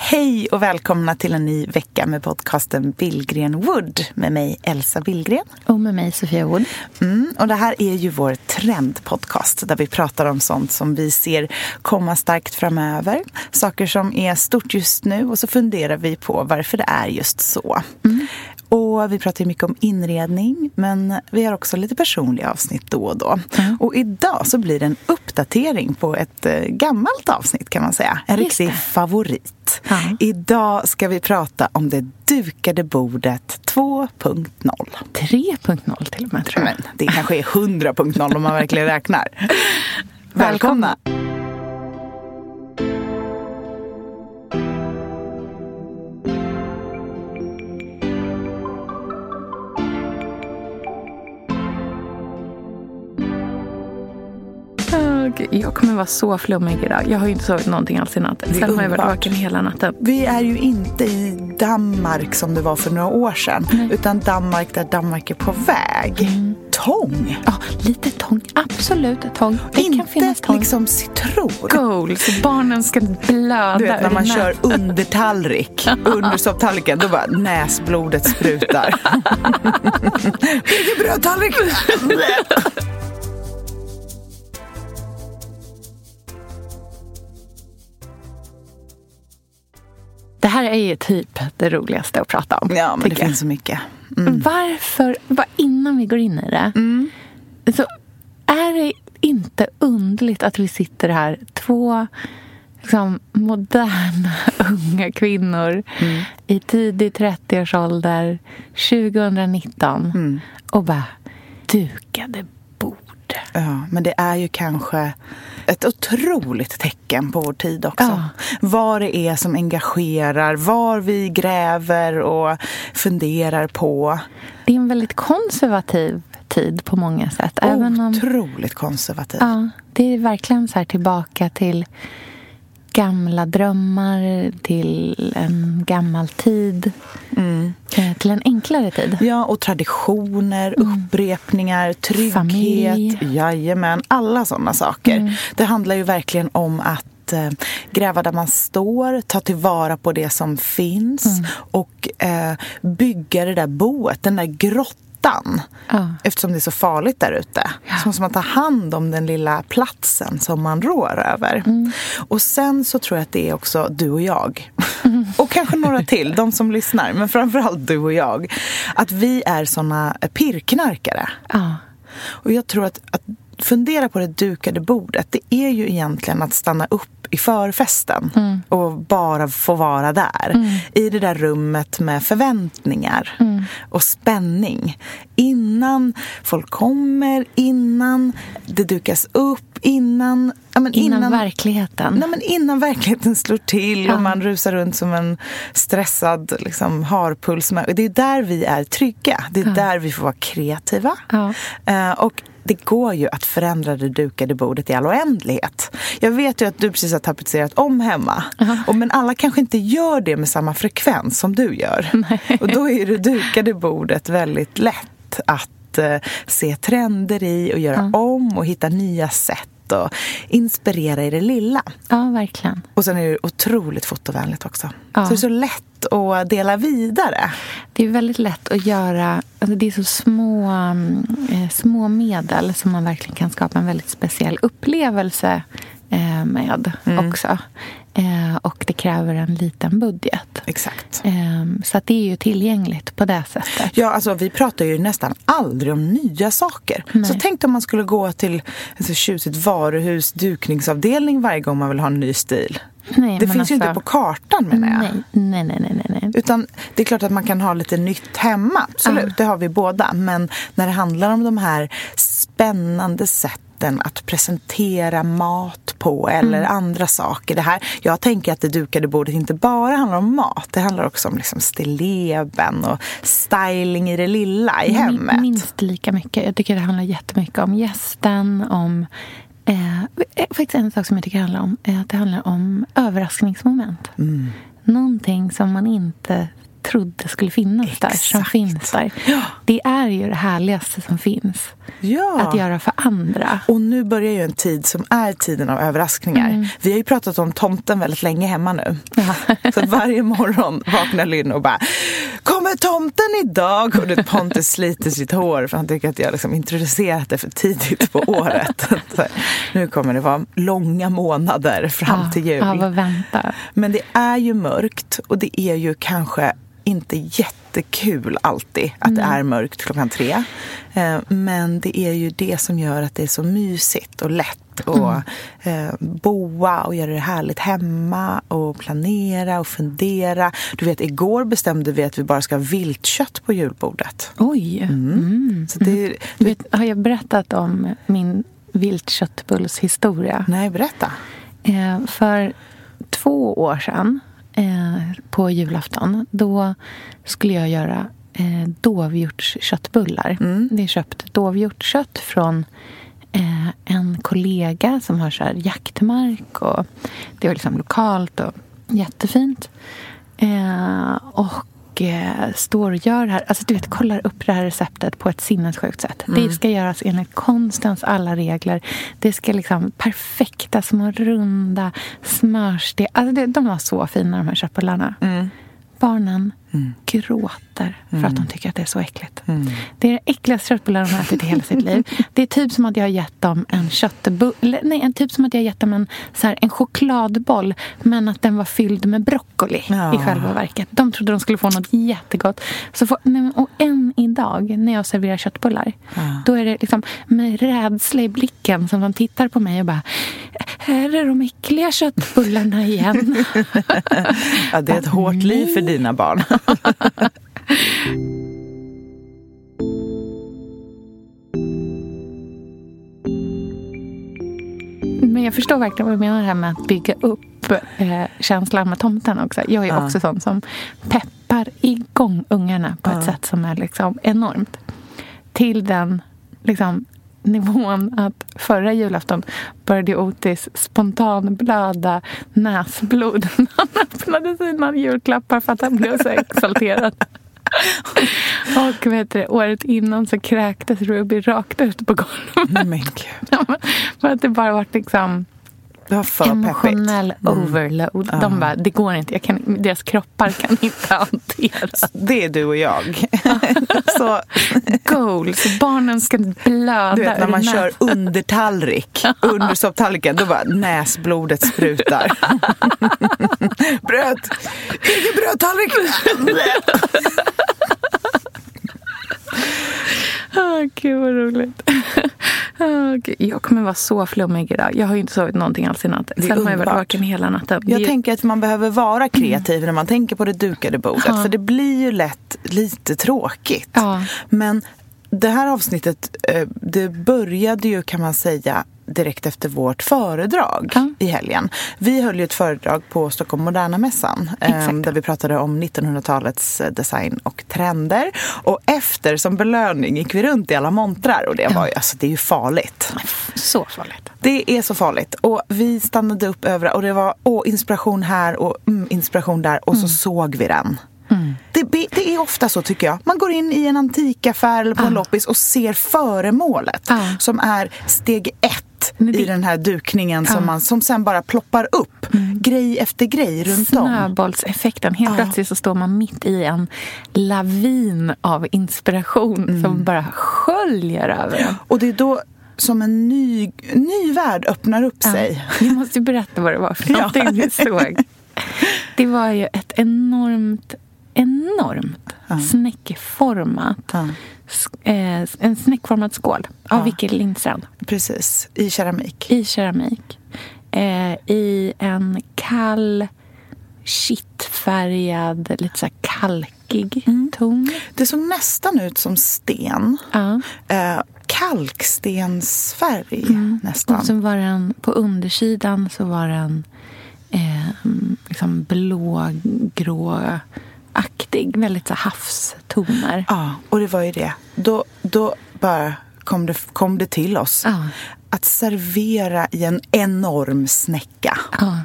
Hej och välkomna till en ny vecka med podcasten Billgren Wood med mig Elsa Billgren. Och med mig Sofia Wood. Mm, och det här är ju vår trendpodcast där vi pratar om sånt som vi ser komma starkt framöver. Saker som är stort just nu och så funderar vi på varför det är just så. Mm. Och vi pratar mycket om inredning, men vi har också lite personliga avsnitt då och då. Mm. Och idag så blir det en uppdatering på ett eh, gammalt avsnitt kan man säga. En riktig favorit. Mm. Idag ska vi prata om det dukade bordet 2.0. 3.0 till och med tror jag. Men det kanske är 100.0 om man verkligen räknar. Välkomna! Jag kommer vara så flummig idag. Jag har ju inte sovit någonting alls i natt. Sen har jag varit vaken hela natten. Vi är ju inte i Danmark som det var för några år sedan. Nej. Utan Danmark där Danmark är på väg. Mm. Tång! Ja, lite tång. Absolut tång. Det inte kan finnas tång. liksom citron. Gold, så barnen ska blöda. Du vet när man kör under tallrik, under sopptallriken, då bara näsblodet sprutar. Vilken brödtallrik! Det här är ju typ det roligaste att prata om. Ja, men det finns så mycket. Mm. Varför, bara innan vi går in i det, mm. så är det inte undligt att vi sitter här, två liksom, moderna unga kvinnor mm. i tidig 30-årsålder 2019 mm. och bara dukade Ja, men det är ju kanske ett otroligt tecken på vår tid också. Ja. Vad det är som engagerar, var vi gräver och funderar på. Det är en väldigt konservativ tid på många sätt. Även otroligt om, konservativ. Ja, det är verkligen så här tillbaka till gamla drömmar till en gammal tid. Mm. Eh, till en enklare tid. Ja, och traditioner, mm. upprepningar, trygghet. Familj. Jajamän, alla sådana saker. Mm. Det handlar ju verkligen om att eh, gräva där man står, ta tillvara på det som finns mm. och eh, bygga det där boet, den där grottan ytan. Ja. Eftersom det är så farligt där ute. Ja. Så måste man ta hand om den lilla platsen som man rår över. Mm. Och sen så tror jag att det är också du och jag. Mm. och kanske några till, de som lyssnar. Men framförallt du och jag. Att vi är såna pirrknarkare. Ja. Och jag tror att, att fundera på det dukade bordet, det är ju egentligen att stanna upp i förfesten mm. och bara få vara där. Mm. I det där rummet med förväntningar mm och spänning. Innan folk kommer, innan det dukas upp, innan... Ja, men innan, innan verkligheten. Nej, men innan verkligheten slår till ja. och man rusar runt som en stressad liksom, harpuls. Det är där vi är trygga. Det är ja. där vi får vara kreativa. Uh, och det går ju att förändra det dukade bordet i all oändlighet. Jag vet ju att du precis har tapetserat om hemma. Uh -huh. men alla kanske inte gör det med samma frekvens som du gör. Nej. Och då är det dukade bordet väldigt lätt att uh, se trender i och göra -huh. om och hitta nya sätt och inspirera i det lilla. Ja, verkligen. Och sen är det otroligt fotovänligt också. Ja. Så det är så lätt att dela vidare. Det är väldigt lätt att göra... Alltså det är så små, eh, små medel som man verkligen kan skapa en väldigt speciell upplevelse eh, med mm. också. Eh, och det kräver en liten budget. Exakt. Eh, så att det är ju tillgängligt på det sättet. Ja, alltså vi pratar ju nästan aldrig om nya saker. Nej. Så tänk om man skulle gå till ett tjusigt varuhus dukningsavdelning varje gång man vill ha en ny stil. Nej, det finns alltså, ju inte på kartan menar jag. Nej, nej, nej, nej, nej. Utan det är klart att man kan ha lite nytt hemma. Absolut, uh. det har vi båda. Men när det handlar om de här spännande sätten sätten att presentera mat på eller mm. andra saker. Det här, jag tänker att det dukade bordet inte bara handlar om mat. Det handlar också om liksom stilleben och styling i det lilla i hemmet. Minst lika mycket. Jag tycker det handlar jättemycket om gästen, om Eh, faktiskt en sak som jag tycker handlar om är att det handlar om överraskningsmoment. Mm. Någonting som man inte trodde skulle finnas Exakt. där, som finns där. Ja. Det är ju det härligaste som finns. Ja. Att göra för andra. Och nu börjar ju en tid som är tiden av överraskningar. Mm. Vi har ju pratat om tomten väldigt länge hemma nu. Ja. Så varje morgon vaknar Lynn och bara Kommer tomten idag? Och det Pontus sliter sitt hår för han tycker att jag liksom introducerat det för tidigt på året. Så nu kommer det vara långa månader fram till jul. Ja, vad vänta. Men det är ju mörkt och det är ju kanske inte jättekul alltid att mm. det är mörkt klockan tre. Eh, men det är ju det som gör att det är så mysigt och lätt att mm. boa och göra det härligt hemma och planera och fundera. Du vet, igår bestämde vi att vi bara ska ha viltkött på julbordet. Oj! Mm. mm. Så det, mm. vet, har jag berättat om min viltköttbullshistoria? Nej, berätta. Eh, för två år sedan eh, på julafton. Då skulle jag göra eh, dovhjortsköttbullar. Mm. Det är köpt dovhjortskött från eh, en kollega som har så här jaktmark. Och det var liksom lokalt och jättefint. Eh, och eh, står och gör det här. Alltså du vet, kollar upp det här receptet på ett sinnessjukt sätt. Mm. Det ska göras enligt konstens alla regler. Det ska liksom perfekta, små runda smörsteg. Alltså det, de var så fina de här köttbullarna. Mm. Barnen mm. gråter för mm. att de tycker att det är så äckligt. Mm. Det är det äckligaste köttbullar de har ätit i hela sitt liv. Det är typ som att jag har gett dem en köttbulle... Nej, typ som att jag har gett dem en, så här, en chokladboll men att den var fylld med broccoli ja. i själva verket. De trodde de skulle få något jättegott. Så får, nej, och än idag, när jag serverar köttbullar ja. då är det liksom med rädsla i blicken som de tittar på mig och bara Här är de äckliga köttbullarna igen. ja, det är ett hårt liv för dina barn. Men jag förstår verkligen vad du menar här med att bygga upp eh, känslan med tomten också. Jag är ja. också sån som peppar igång ungarna på ja. ett sätt som är liksom enormt. Till den liksom, nivån att förra julafton började Otis spontanblöda näsblod när han öppnade sina julklappar för att han blev så exalterad. Och vet du, året innan så kräktes Ruby rakt ut på golvet. Men gud. för att det bara var liksom det var för Emotionell mm. overload. Mm. De bara, det går inte. Jag kan, deras kroppar kan inte hanteras. Det är du och jag. så. Goals. Barnen ska blöda Du vet när man kör under tallrik, under sopptallriken, då bara näsblodet sprutar. bröd! Ingen brödtallrik! oh, Gud, vad roligt. Jag kommer vara så flummig idag. Jag har ju inte sovit någonting alls i natt. Sen har jag varit vaken hela natten. Jag ju... tänker att man behöver vara kreativ mm. när man tänker på det dukade bordet. Ja. För det blir ju lätt lite tråkigt. Ja. Men det här avsnittet, eh, det började ju kan man säga direkt efter vårt föredrag ja. i helgen. Vi höll ju ett föredrag på Stockholm Moderna Mässan eh, där vi pratade om 1900-talets eh, design och trender. Och efter, som belöning, gick vi runt i alla montrar och det var ju, alltså det är ju farligt. Så farligt. Det är så farligt. Och vi stannade upp över och det var åh, inspiration här och mm, inspiration där och mm. så såg vi den. Mm. Det, det, är ofta så tycker jag. Man går in i en antikaffär eller på en loppis och ser föremålet ah. som är steg ett i den här dukningen ja. som, man, som sen bara ploppar upp. Mm. Grej efter grej runt om. Snöbollseffekten. Helt ja. plötsligt så står man mitt i en lavin av inspiration mm. som bara sköljer över en. Och det är då som en ny, ny värld öppnar upp ja. sig. Jag måste berätta vad det var för någonting ja. vi såg. Det var ju ett enormt, enormt ja. snäckformat ja eh, en snäckformad skål av ja. Vicky Lindstrand. Precis, i keramik. I keramik. Eh, I en kall, kittfärgad, lite så här kalkig mm. ton. Det såg nästan ut som sten. Ja. Eh, kalkstensfärg nästan. Och så var den, på undersidan så var den eh, liksom blågråaktig. Väldigt så havstoner. Ja, och det var ju det. Då, då bara kom det, kom det till oss. Ja. Att servera i en enorm snäcka. Ja.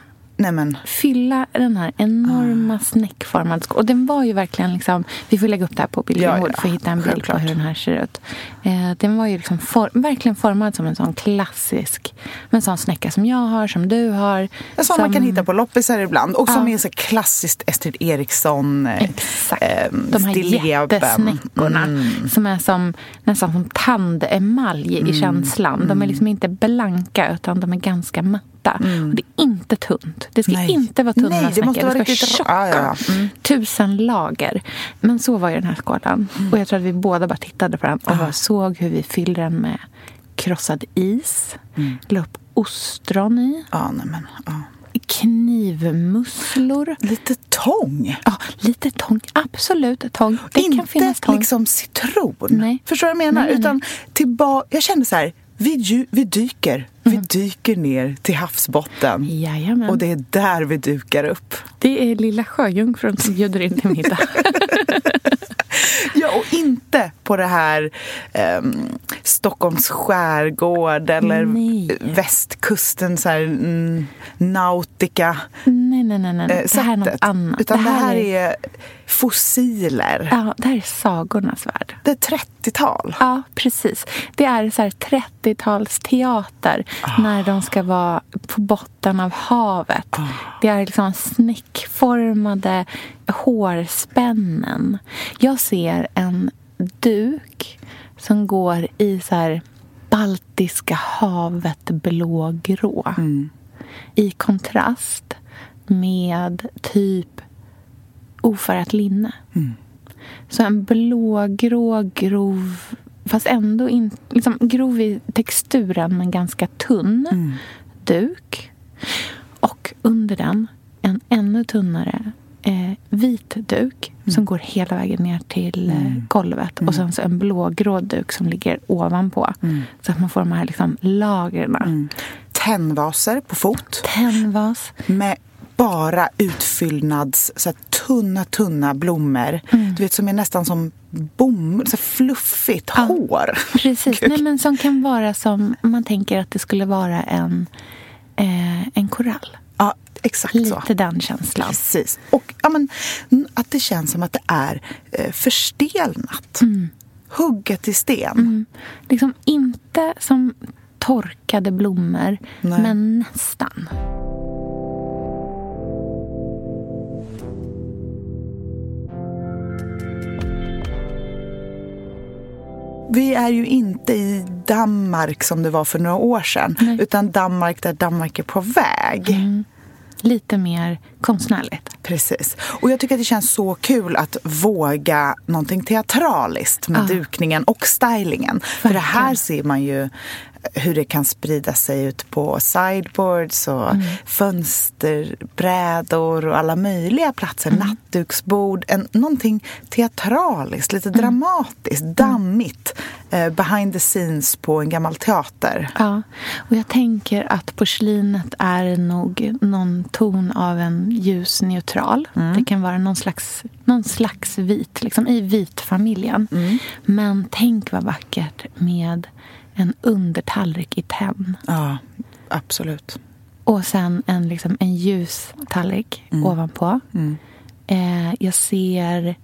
Nej men, Fylla den här enorma snäckformade skålen. Och den var ju verkligen liksom... Vi får lägga upp det här på Billgren Ja, ja. för att hitta en bild Självklart. på hur den här ser ut. Eh, den var ju liksom for, verkligen formad som en sån klassisk... En sån snäcka som jag har, som du har. en sån man kan hitta på loppisar ibland. Och som är så klassiskt Estrid Eriksson eh, Exakt. ehm, De här jättesnäckorna Mm. som är som, nästan som tandemalj Mm. i känslan. De är liksom inte blanka, utan de är ganska matta. Och det är inte tunt. Det ska Mm. Nej. inte vara tunna Nej, det måste vara riktigt- vara tjocka. ja, ja, ja. Mm. Tusen lager. Men så var ju den här skålen. Och jag tror att vi båda bara tittade på den och bara såg hur vi fyllde den med krossad is. Mm. La upp ostron i. Ja, nej men, ja. Knivmusslor. Lite tång. Ja, lite tång. Absolut tång. Det inte kan finnas tång. liksom citron. Nej. Förstår du vad jag menar? Nej, nej, Utan tillbaka, jag kände så här, vi, vi dyker. Vi dyker ner till havsbotten. Jajamän. Och det är där vi dukar upp. Det är lilla sjöjungfrun som bjuder in till middag. Ja, och inte på det här ehm, Stockholms skärgård eller Nej. västkusten, så här, mm, nautica nej, nej, nej. nej. eh, det här är något annat. Utan det här, är fossiler. Ja, det här är sagornas värld. Det är 30-tal. Ja, precis. Det är så här 30-talsteater när de ska vara på botten av havet. Det är liksom snäckformade hårspännen. Jag ser en duk som går i så här Baltiska havet blågrå. I kontrast med typ ofärgat linne. Så en blågrå, grov, fast ändå in, liksom grov i texturen men ganska tunn duk. Och under den en ännu tunnare eh, vit duk som går hela vägen ner till eh, golvet. Och sen så en blågrå duk som ligger ovanpå. Så att man får de här liksom, lagren. Tändvaser på fot Tändvas. med bara utfyllnads, så här, tunna, tunna blommor. Du vet, som är nästan som bomull, så fluffigt hår. Precis. Nej, men som kan vara som man tänker att det skulle vara en, eh, en korall. Ja, exakt så. Lite den känslan. Precis. Och ja, men, att det känns som att det är eh, förstelnat. Hugget i sten. Liksom inte som torkade blommor, Nej. men nästan. Vi är ju inte i Danmark som det var för några år sedan. Nej. Utan Danmark där Danmark är på väg. Lite mer konstnärligt. Precis. Och jag tycker att det känns så kul att våga någonting teatraliskt med dukningen och stylingen. För det här ser man ju hur det kan sprida sig ut på sideboards och fönsterbrädor och alla möjliga platser. Nattduksbord. En, någonting teatraliskt, lite dramatiskt, dammigt. Eh, behind the scenes på en gammal teater. Ja, och jag tänker att porslinet är nog någon ton av en ljus neutral. Det kan vara någon slags, någon slags vit, liksom i vitfamiljen. Men tänk vad vackert med en undertallrik i tenn. Ja, absolut. Och sen en, liksom, en ljus tallrik ovanpå. Eh, jag ser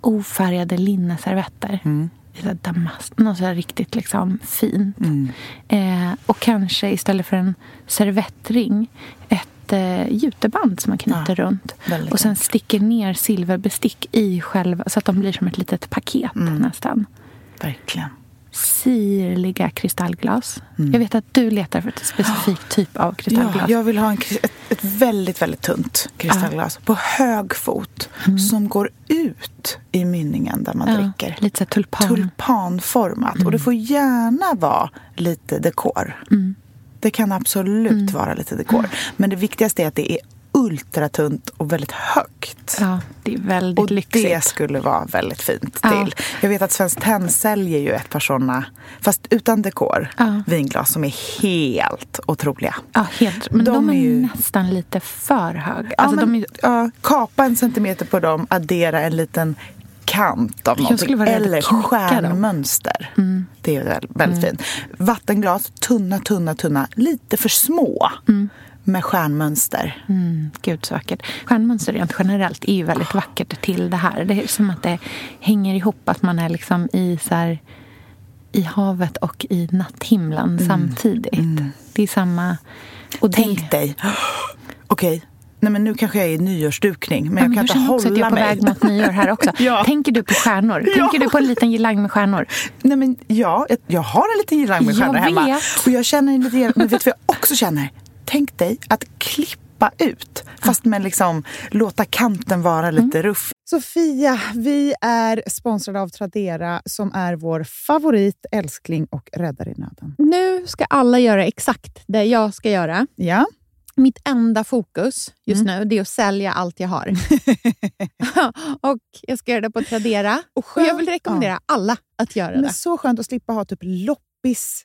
ofärgade linneservetter. Här damast, något så här riktigt liksom, fint. Eh, och kanske istället för en servettring ett eh, juteband som man knyter Ja, runt. Och sen sticker ner silverbestick i själva, så att de blir som ett litet paket nästan. Verkligen. Sirliga kristallglas. Jag vet att du letar för ett specifikt typ av kristallglas. Ja, jag vill ha en, ett, ett väldigt, väldigt tunt kristallglas på hög fot som går ut i mynningen där man Ja, dricker. Lite så tulpan. Tulpanformat. Och det får gärna vara lite dekor. Det kan absolut vara lite dekor. Men det viktigaste är att det är ultratunt och väldigt högt. Ja, det är väldigt och lyxigt. det skulle vara väldigt fint Ja. till. Jag vet att Svenskt Tenn säljer ju ett par såna, fast utan dekor, Ja. vinglas som är helt otroliga. Ja, helt. Men de, De är, ju- nästan lite för höga. Ja, Alltså, men, de är, ja, kapa en centimeter på dem, addera en liten kant av någonting. Eller stjärnmönster. Det är väl- väldigt fint. Vattenglas, tunna, tunna, tunna. Lite för små. Med stjärnmönster. mm, gud så vackert. Stjärnmönster rent generellt är ju väldigt vackert till det här. Det är som att det hänger ihop. Att man är liksom i, så här, i havet och i natthimlen samtidigt. Det är samma... Och det, Tänk dig. Okej, nej men nu kanske jag är i nyårsdukning. Men Ja, jag kan jag inte känner också att jag hålla är på mig. väg mot nyår här också. Ja. Tänker du på stjärnor? Ja. Tänker du på en liten girlang med stjärnor? Nej men ja, jag- jag har en liten girlang med Jag stjärnor hemma. vet. Och jag känner en liten girlang. Men vet du vad jag också känner? Tänk dig att klippa ut. Fast med liksom låta kanten vara lite ruff. Sofia, vi är sponsrade av Tradera som är vår favorit, älskling och räddare i nöden. Nu ska alla göra exakt det jag ska göra. Ja, Mitt enda fokus just nu det är att sälja allt jag har. och Jag ska göra det på Tradera. och, Och jag vill rekommendera alla att göra Men det. så skönt att slippa ha typ loppis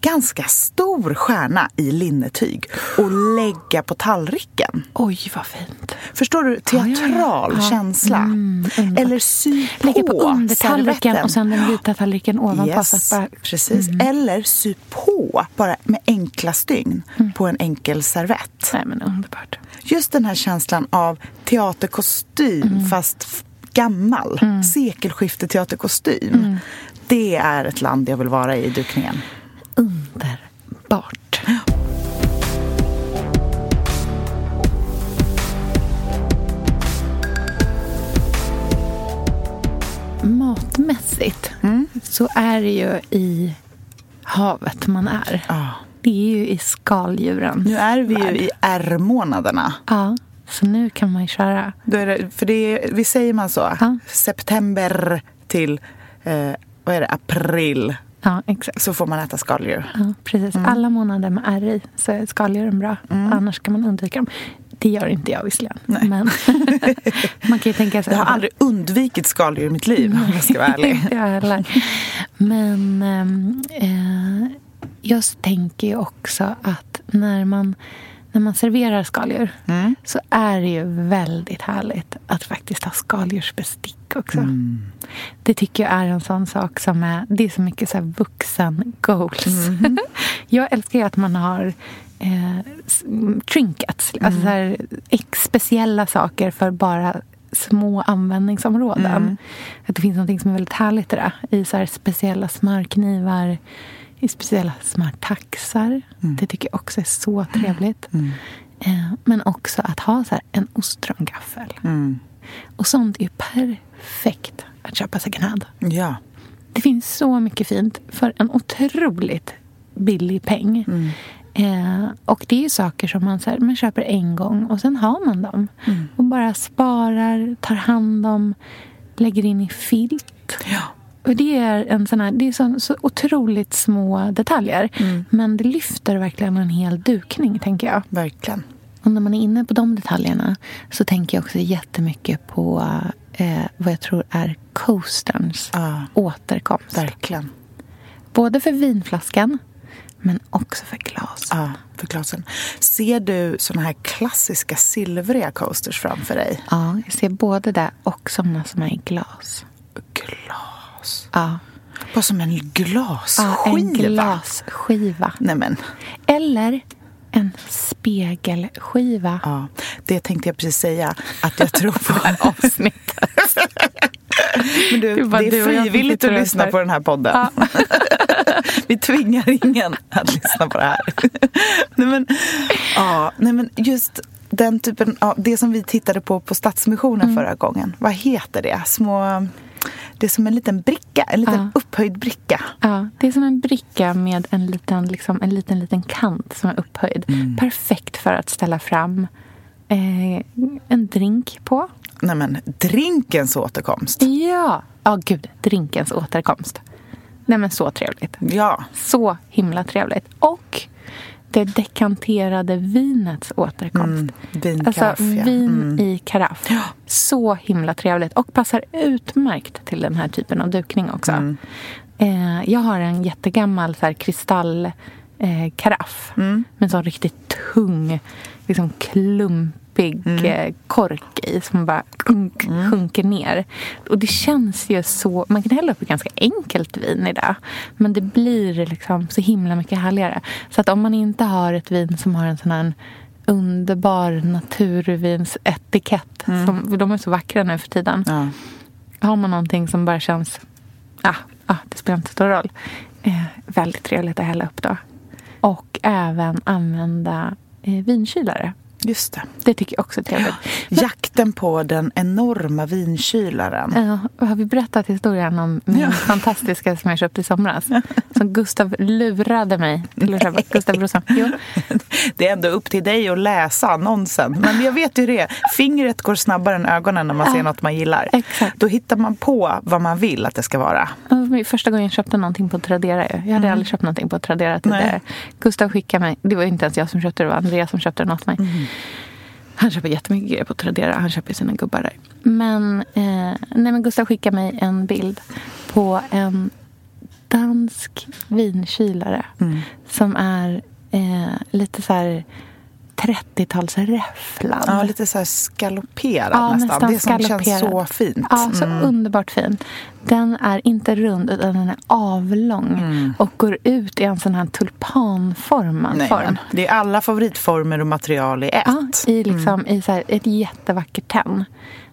ganska stor stjärna i linnetyg och lägga på tallriken. Oj, vad fint. Förstår du? Teatral Ja, ja. känsla. Mm. Eller sy på, Lägga på undertallriken och sen den vita tallriken ovanpå. Yes, bara, precis. Mm. Eller sy på, bara med enkla stygn, på en enkel servett. nej, men underbart. Just den här känslan av teaterkostym Mm. fast gammal. Sekelskifte teaterkostym. Mm. Det är ett land jag vill vara i dukningen. Underbart. Matmässigt så är det ju i havet man är. Ja. Det är ju i skaldjuren. Nu är vi ju i R-månaderna. Ja, så nu kan man ju köra. Det, för det är, vi säger man så? Ja. September till eh, vad är det, april Ja, exakt. så får man äta skaldjur. Ja, precis. Alla månader med R i så är skaldjuren bra. Annars kan man undvika dem. Det gör inte jag visserligen. Men man kan ju tänka sig... Jag har aldrig undvikit skaldjur i mitt liv om jag ska vara ärlig. Jag. Men ehm, eh, jag tänker ju också att när man, när man serverar skaldjur så är det ju väldigt härligt att faktiskt ha skaldjursbestick också. Det tycker jag är en sån sak som är... Det är så mycket så här vuxen goals. jag älskar ju att man har eh, trinkets. Alltså så här, speciella saker för bara små användningsområden. Att det finns något som är väldigt härligt i det. I så speciella smörknivar, i speciella smörtaxar. Det tycker jag också är så trevligt. Eh, men också att ha så här en ostrongaffel. Mm. Och sånt är perfekt att köpa second hand. Ja. Det finns så mycket fint för en otroligt billig peng. Eh, och det är ju saker som man, så här, man köper en gång och sen har man dem. Och bara sparar, tar hand om, lägger in i filt. ja. Och det är, en sån här, det är så, så otroligt små detaljer. Mm. Men det lyfter verkligen en hel dukning, tänker jag. Verkligen. Och när man är inne på de detaljerna så tänker jag också jättemycket på eh, vad jag tror är coasterns Ja. återkomst. Verkligen. Både för vinflaskan, men också för glas. Ja, för glasen. Ser du såna här klassiska silvriga coasters framför dig? Ja, jag ser både det och såna som är i glas. Glas. Ja, Bara som en glasskiva. ja en glasskiva. Nej men, Eller en spegelskiva. ja. Det tänkte jag precis säga. Att jag tror på Avsnittet. Men du, Det är bara det är frivilligt att lyssna på den här podden. Ja. Vi tvingar ingen att lyssna på det här. nej, men, ja, nej, men just den typen, ja, det som vi tittade på på Stadsmissionen Mm. förra gången. Vad heter det? Små... Det är som en liten bricka, en liten Ja. upphöjd bricka. Ja, det är som en bricka med en liten, liksom, en liten, liten kant som är upphöjd. Perfekt för att ställa fram eh, en drink på. Nej men, drinkens återkomst. Ja! Ja, gud. Drinkens återkomst. Nej, men så trevligt. Ja, Så himla trevligt. Och det dekanterade vinets återkomst. vinkaraff. Alltså ja. vin Mm. i karaff. Så himla trevligt. Och passar utmärkt till den här typen av dukning också. Mm. Eh, jag har en jättegammal så här, kristall eh, karaff. Mm. Med en sån riktigt tung, liksom klumpig Mm. eh, kork i som bara sjunk, sjunker ner. Och det känns ju så... Man kan hälla upp ett ganska enkelt vin i det. Men det blir liksom så himla mycket härligare. Så att om man inte har ett vin som har en sån här underbar naturvinsetikett. Som, de är så vackra nu för tiden. Ja. Har man någonting som bara känns... Ah, ah, det spelar inte stor roll. Eh, väldigt trevligt att hälla upp då. Och även använda eh, vinkylare. Just det. Det tycker jag också är trevligt. Jakten på den enorma vinkylaren. Ja, har vi berättat historien om min Ja. fantastiska som jag köpte i somras? Som Gustav lurade mig till att köpa. Gustav Brorsson. Jo. Det är ändå upp till dig att läsa annonsen. Men jag vet ju det. Fingret går snabbare än ögonen när man ser något man gillar. Exakt. Då hittar man på vad man vill att det ska vara. Det var första gången jag köpte någonting på Tradera. Jag hade aldrig köpt någonting på Tradera tidigare. Mm. Gustav skickade mig. Det var inte ens jag som köpte det. Det var Andreas som köpte den åt mig. Mm. Han köper jättemycket grejer på Tradera. Han köper sina gubbar där. Men, eh, nej, men Gustav skickade mig en bild på en dansk vinkylare. Mm. Som är eh, lite så här 30-talsräfflad. Ja, lite så här skalopperad Ja, nästan. nästan Det som känns så fint. Ja, så Mm. underbart fin. Den är inte rund, utan den är avlång och går ut i en sån här tulpanformad Mm. Nej, form. det är alla favoritformer och material i ett. Ja, i, liksom, Mm. i så här ett jättevackert tenn.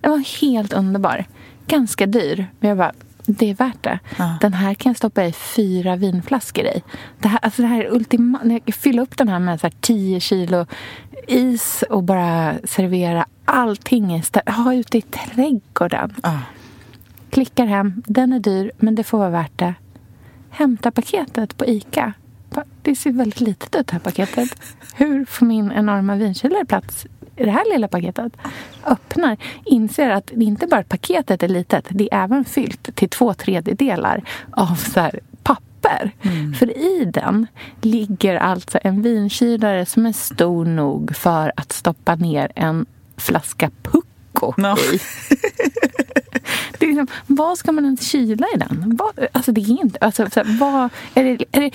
Den var helt underbar. Ganska dyr, men jag bara, det är värt det. Ja. Den här kan jag stoppa i fyra vinflaskor i. Det här, alltså det här är ultima, jag fyller upp den här med så här 10 kilo is och bara servera allting istället. Ha ute i trädgården. Ja. Klickar hem. Den är dyr, men det får vara värt det. Hämta paketet på Ica. Det ser väldigt litet ut, det här paketet. Hur får min enorma vinkylare plats i det här lilla paketet? Öppnar, inser att det inte bara paketet är litet. Det är även fyllt till två tredjedelar av så här papper. För i den ligger alltså en vinkylare som är stor nog för att stoppa ner en flaska Pucko Ja. i. Det är liksom, vad ska man ens kyla i den? Vad, alltså det är inte... Alltså, så här, vad, är det, är det,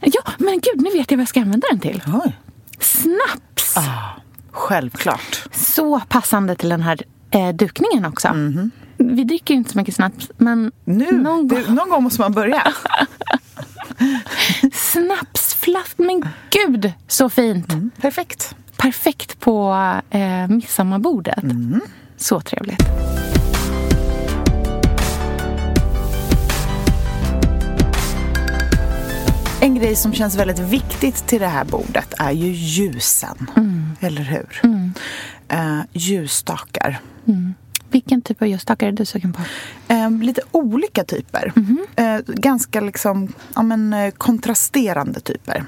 ja, men gud, nu vet jag vad jag ska använda den till. Oj. Snaps! Självklart. Så passande till den här eh, dukningen också. Vi dricker ju inte så mycket snaps, men Nu, någon, gång, det, någon gång måste man börja. snapsflaska. Men gud, så fint! Perfekt. Perfekt på eh, midsommarbordet. Så trevligt. En grej som känns väldigt viktigt till det här bordet är ju ljusen. Eller hur? Eh, ljusstakar. Vilken typ av ljusstakar är du sugen på? Eh, lite olika typer. Eh, ganska liksom, ja, men, eh, kontrasterande typer.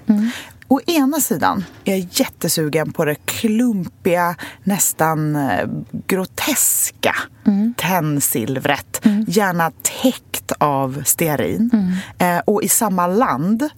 å ena sidan är jag jättesugen på det klumpiga, nästan eh, groteska mm. tändsilvret. Mm. Gärna täckt av stearin. Mm. Eh, och i samma land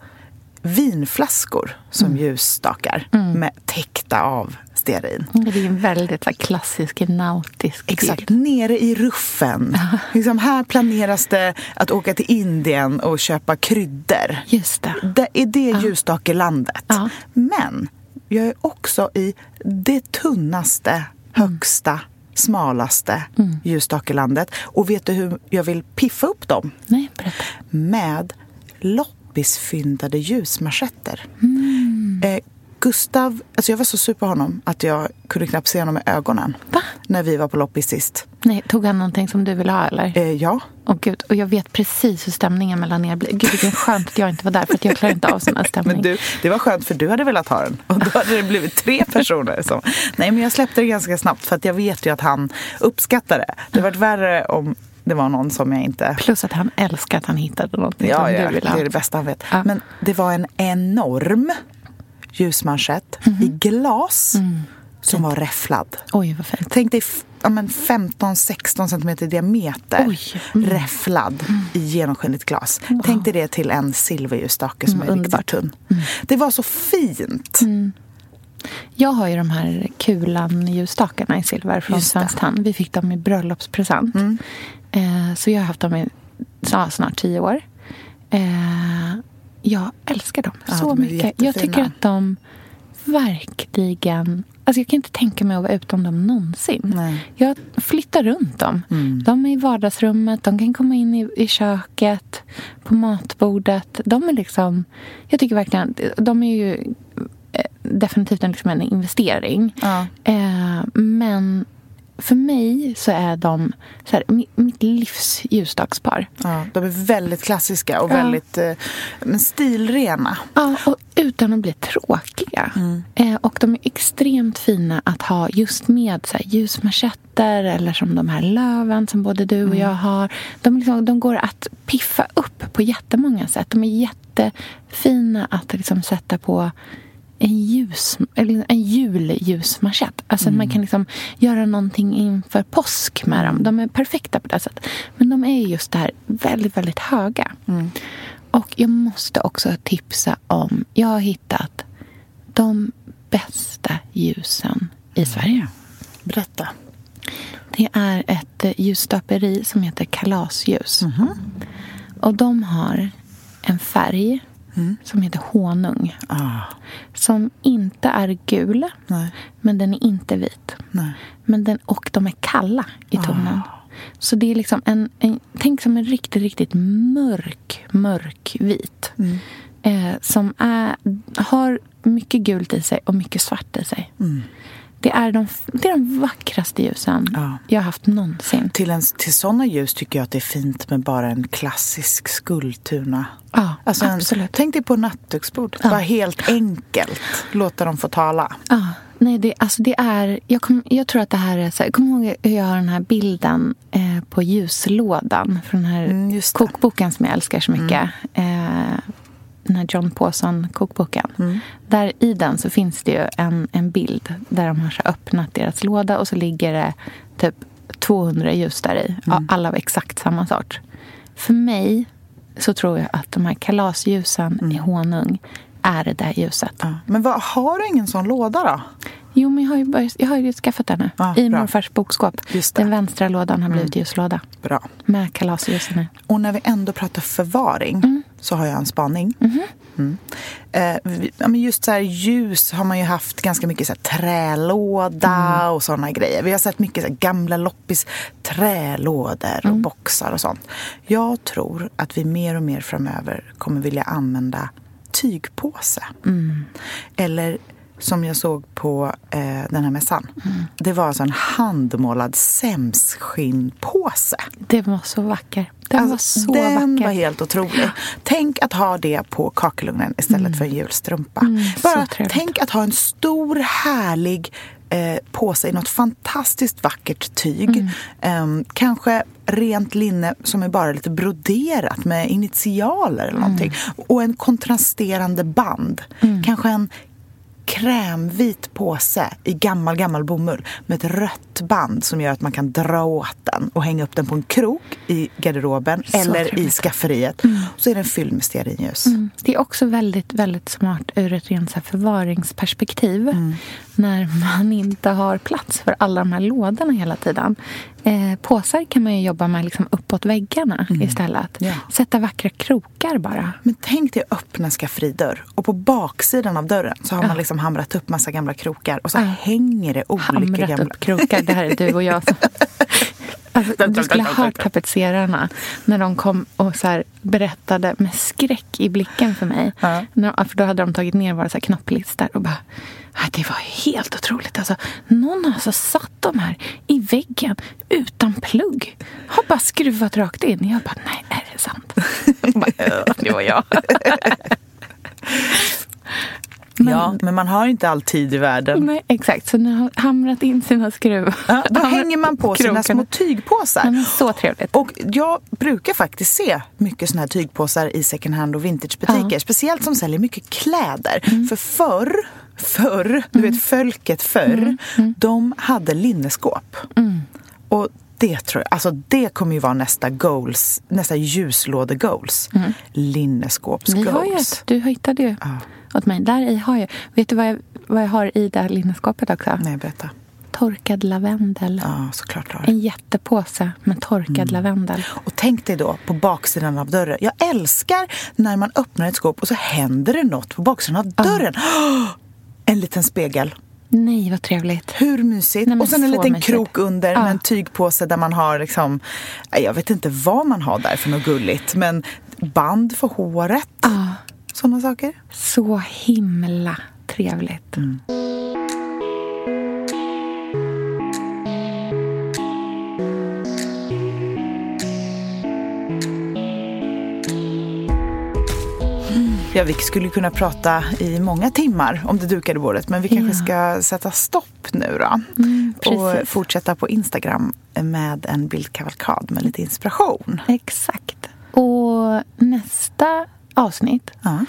vinflaskor som mm. ljusstakar mm. med täckta av stearin. Det är en väldigt så klassisk nautisk Exakt, bild. nere i ruffen. liksom, här planeras det att åka till Indien och köpa kryddor. Just det. det är det ja. ljusstakelandet. Ja. Men jag är också i det tunnaste, mm. högsta smalaste mm. ljusstakelandet. Och vet du hur jag vill piffa upp dem? Nej, berätta. Med loppisfyndade ljusmanschetter. Mm. Eh, Gustav, alltså jag var så sur på honom att jag kunde knappt se honom i ögonen. Va? När vi var på loppis sist. Nej, tog han någonting som du ville ha eller? Eh, ja. Och, gud, och jag vet precis hur stämningen mellan er blir. Gud, vilken skönt att jag inte var där för att jag klarar inte av sån här stämning. Men du, det var skönt för du hade velat ha den. Och då hade det blivit tre personer. Som, nej, men jag släppte det ganska snabbt för att jag vet ju att han uppskattar det. Det hade varit värre om det var någon som jag inte... Plus att han älskar att han hittade något ja, som ja, du vill ha. det är det bästa han vet. Ja. Men det var en enorm ljusmanschett mm i glas mm. som var räfflad. Oj, vad fint. Tänk dig ja, 15-16 centimeter diameter Oj. Mm. räfflad mm. i genomskinligt glas. Wow. Tänk dig det till en silverljusstake som mm, är riktigt tunn. Mm. Det var så fint. Jag har ju de här Kulan-ljusstakarna i silver från Svenskt Tenn. Vi fick dem i bröllopspresent. Mm. Eh, så jag har haft dem i ja, snart tio år. Eh, jag älskar dem ja, så de mycket. Jag tycker att de verkligen... Alltså jag kan inte tänka mig att vara utan dem någonsin. Nej. Jag flyttar runt dem. Mm. De är i vardagsrummet, de kan komma in i, i köket, på matbordet. De är liksom... Jag tycker verkligen... De är ju eh, definitivt en, liksom en investering. Ja. Eh, men för mig så är de så här, mitt livs ljusdagspar. Ja, de är väldigt klassiska och ja. väldigt eh, stilrena. Ja, och utan att bli tråkiga. Mm. Eh, och de är extremt fina att ha just med så här, ljusmanschetter eller som de här löven som både du och mm. jag har. De, liksom, de går att piffa upp på jättemånga sätt. De är jättefina att liksom, sätta på en, ljus, eller en julljusmanschett. Alltså mm. man kan liksom göra någonting inför påsk med dem. De är perfekta på det sättet. Men de är just det här väldigt, väldigt höga. Mm. Och jag måste också tipsa om... Jag har hittat de bästa ljusen i Sverige. Berätta. Det är ett ljusstöperi som heter Kalasljus. Mm -hmm. Och de har en färg mm. som heter honung. Ah. Som inte är gul, Nej. men den är inte vit. Nej. Men den, och de är kalla i tonen. Ah. Så det är liksom en, en, tänk som en riktigt, riktigt mörk, mörk vit. Mm. Eh, som är, har mycket gult i sig och mycket svart i sig. Mm. Det är de, det är de vackraste ljusen ja. jag har haft någonsin. Till, en, till såna ljus tycker jag att det är fint med bara en klassisk Skultuna. Ja, alltså absolut. En, tänk dig på nattduksbord. Ja. Bara helt enkelt låta dem få tala. Ja. Nej, det, alltså det är... Jag, kom, jag tror att det här är... Så här, kom ihåg hur jag har den här bilden eh, på ljuslådan från den här mm, kokboken som jag älskar så mycket. Mm. Eh, den här John Pawson-kokboken. Mm. Där I den så finns det ju en, en bild där de har så öppnat deras låda och så ligger det typ 200 ljus där i. Mm. Alla av exakt samma sort. För mig så tror jag att de här kalasljusen mm. i honung är det där ljuset. Ja. Men vad, har du ingen sån låda då? Jo, men jag har ju, börjat, jag har ju skaffat den nu. Ja, I bra. morfars bokskåp. Den vänstra lådan har blivit mm. ljuslåda. Bra. Med kalasljusen i. Och när vi ändå pratar förvaring mm. Så har jag en spaning. Mm. Mm. Eh, just så här, ljus har man ju haft ganska mycket så här, trälåda mm. och såna grejer. Vi har sett mycket så här, gamla loppis trälådor och mm. boxar och sånt. Jag tror att vi mer och mer framöver kommer vilja använda tygpåse. Mm. Eller som jag såg på eh, den här mässan. Mm. Det var alltså en handmålad sämsskinnpåse. Det var så vacker. Den alltså, var så den vacker. var helt otrolig. Tänk att ha det på kakelugnen istället mm. för en julstrumpa. Mm, Bara tänk att ha en stor härlig eh, påse i något fantastiskt vackert tyg. Mm. Eh, kanske rent linne som är bara lite broderat med initialer eller någonting. Och en kontrasterande band. Kanske en krämvit påse i gammal, gammal bomull med ett rött band som gör att man kan dra åt den och hänga upp den på en krok i garderoben Så eller i trevligt. skafferiet. Så är den fylld med stearinljus. Det är också väldigt, väldigt smart ur ett rent förvaringsperspektiv. Mm. När man inte har plats för alla de här lådorna hela tiden. Eh, påsar kan man ju jobba med liksom uppåt väggarna istället. Mm. Ja. Sätta vackra krokar bara. Men tänk dig att öppna en skafferidörr och på baksidan av dörren så har man liksom hamrat upp massa gamla krokar och så Ja. hänger det olika Hamrat gamla... upp krokar. Det här är du och jag som... Alltså, du skulle ha hört tapetserarna när de kom och så berättade med skräck i blicken för mig. Ja. När, för då hade de tagit ner våra knopplistor och bara "Ah, det var helt otroligt. Alltså, någon har alltså satt de här i väggen utan plugg. Har bara skruvat rakt in. Jag bara, nej, är det sant? Bara, "Ja, det var jag. Ja, men man har ju inte all tid i världen. Nej, exakt, så ni har hamrat in sina skruvar. Ja, då hänger man på sina små tygpåsar. Nej, men så trevligt. Och jag brukar faktiskt se mycket såna här tygpåsar i second hand och vintagebutiker. Ja. Speciellt som säljer mycket kläder. Mm. För förr, förr, du vet folket förr, de hade linneskåp. Mm. Och det tror jag, alltså det kommer ju vara nästa goals, nästa. Vi har ju ett, du hittade ju åt mig. Där i har jag, vet du vad jag, vad jag har i det här linneskåpet också? Nej, berätta. Torkad lavendel. Ja, såklart har. En jättepåse med torkad Mm. lavendel. Och tänk dig då på baksidan av dörren. Jag älskar när man öppnar ett skåp och så händer det något på baksidan av dörren. En liten spegel. Nej, vad trevligt. Hur mysigt? Nej, och sen en liten mysigt. krok under Ja. med en tygpåse där man har liksom, jag vet inte vad man har där för något gulligt, men band för håret. Ja, Sådana saker. så himla trevligt. Mm. Ja, vi skulle kunna prata i många timmar om det dukade bordet, men vi kanske ska sätta stopp nu då. och precis. fortsätta på Instagram med en bildkavalkad med lite inspiration. Exakt. Och nästa avsnitt, Ja.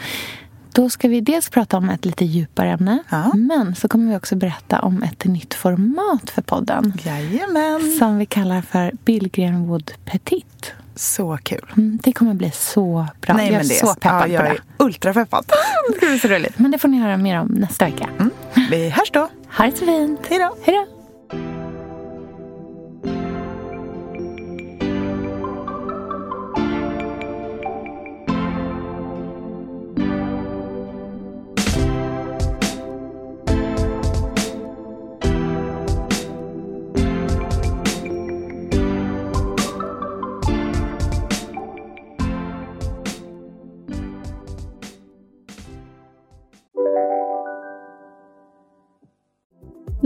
då ska vi dels prata om ett lite djupare ämne. Ja. Men så kommer vi också berätta om ett nytt format för podden. Jajamän. Som vi kallar för Billgren Wood Petit. Så kul. Mm, det kommer bli så bra. Nej, jag är så peppad ja, jag på det. är ultrapeppad. Det ska bli så roligt. Men det får ni höra mer om nästa vecka. Vi hörs då. Ha det så fint. Hej då. Hej då.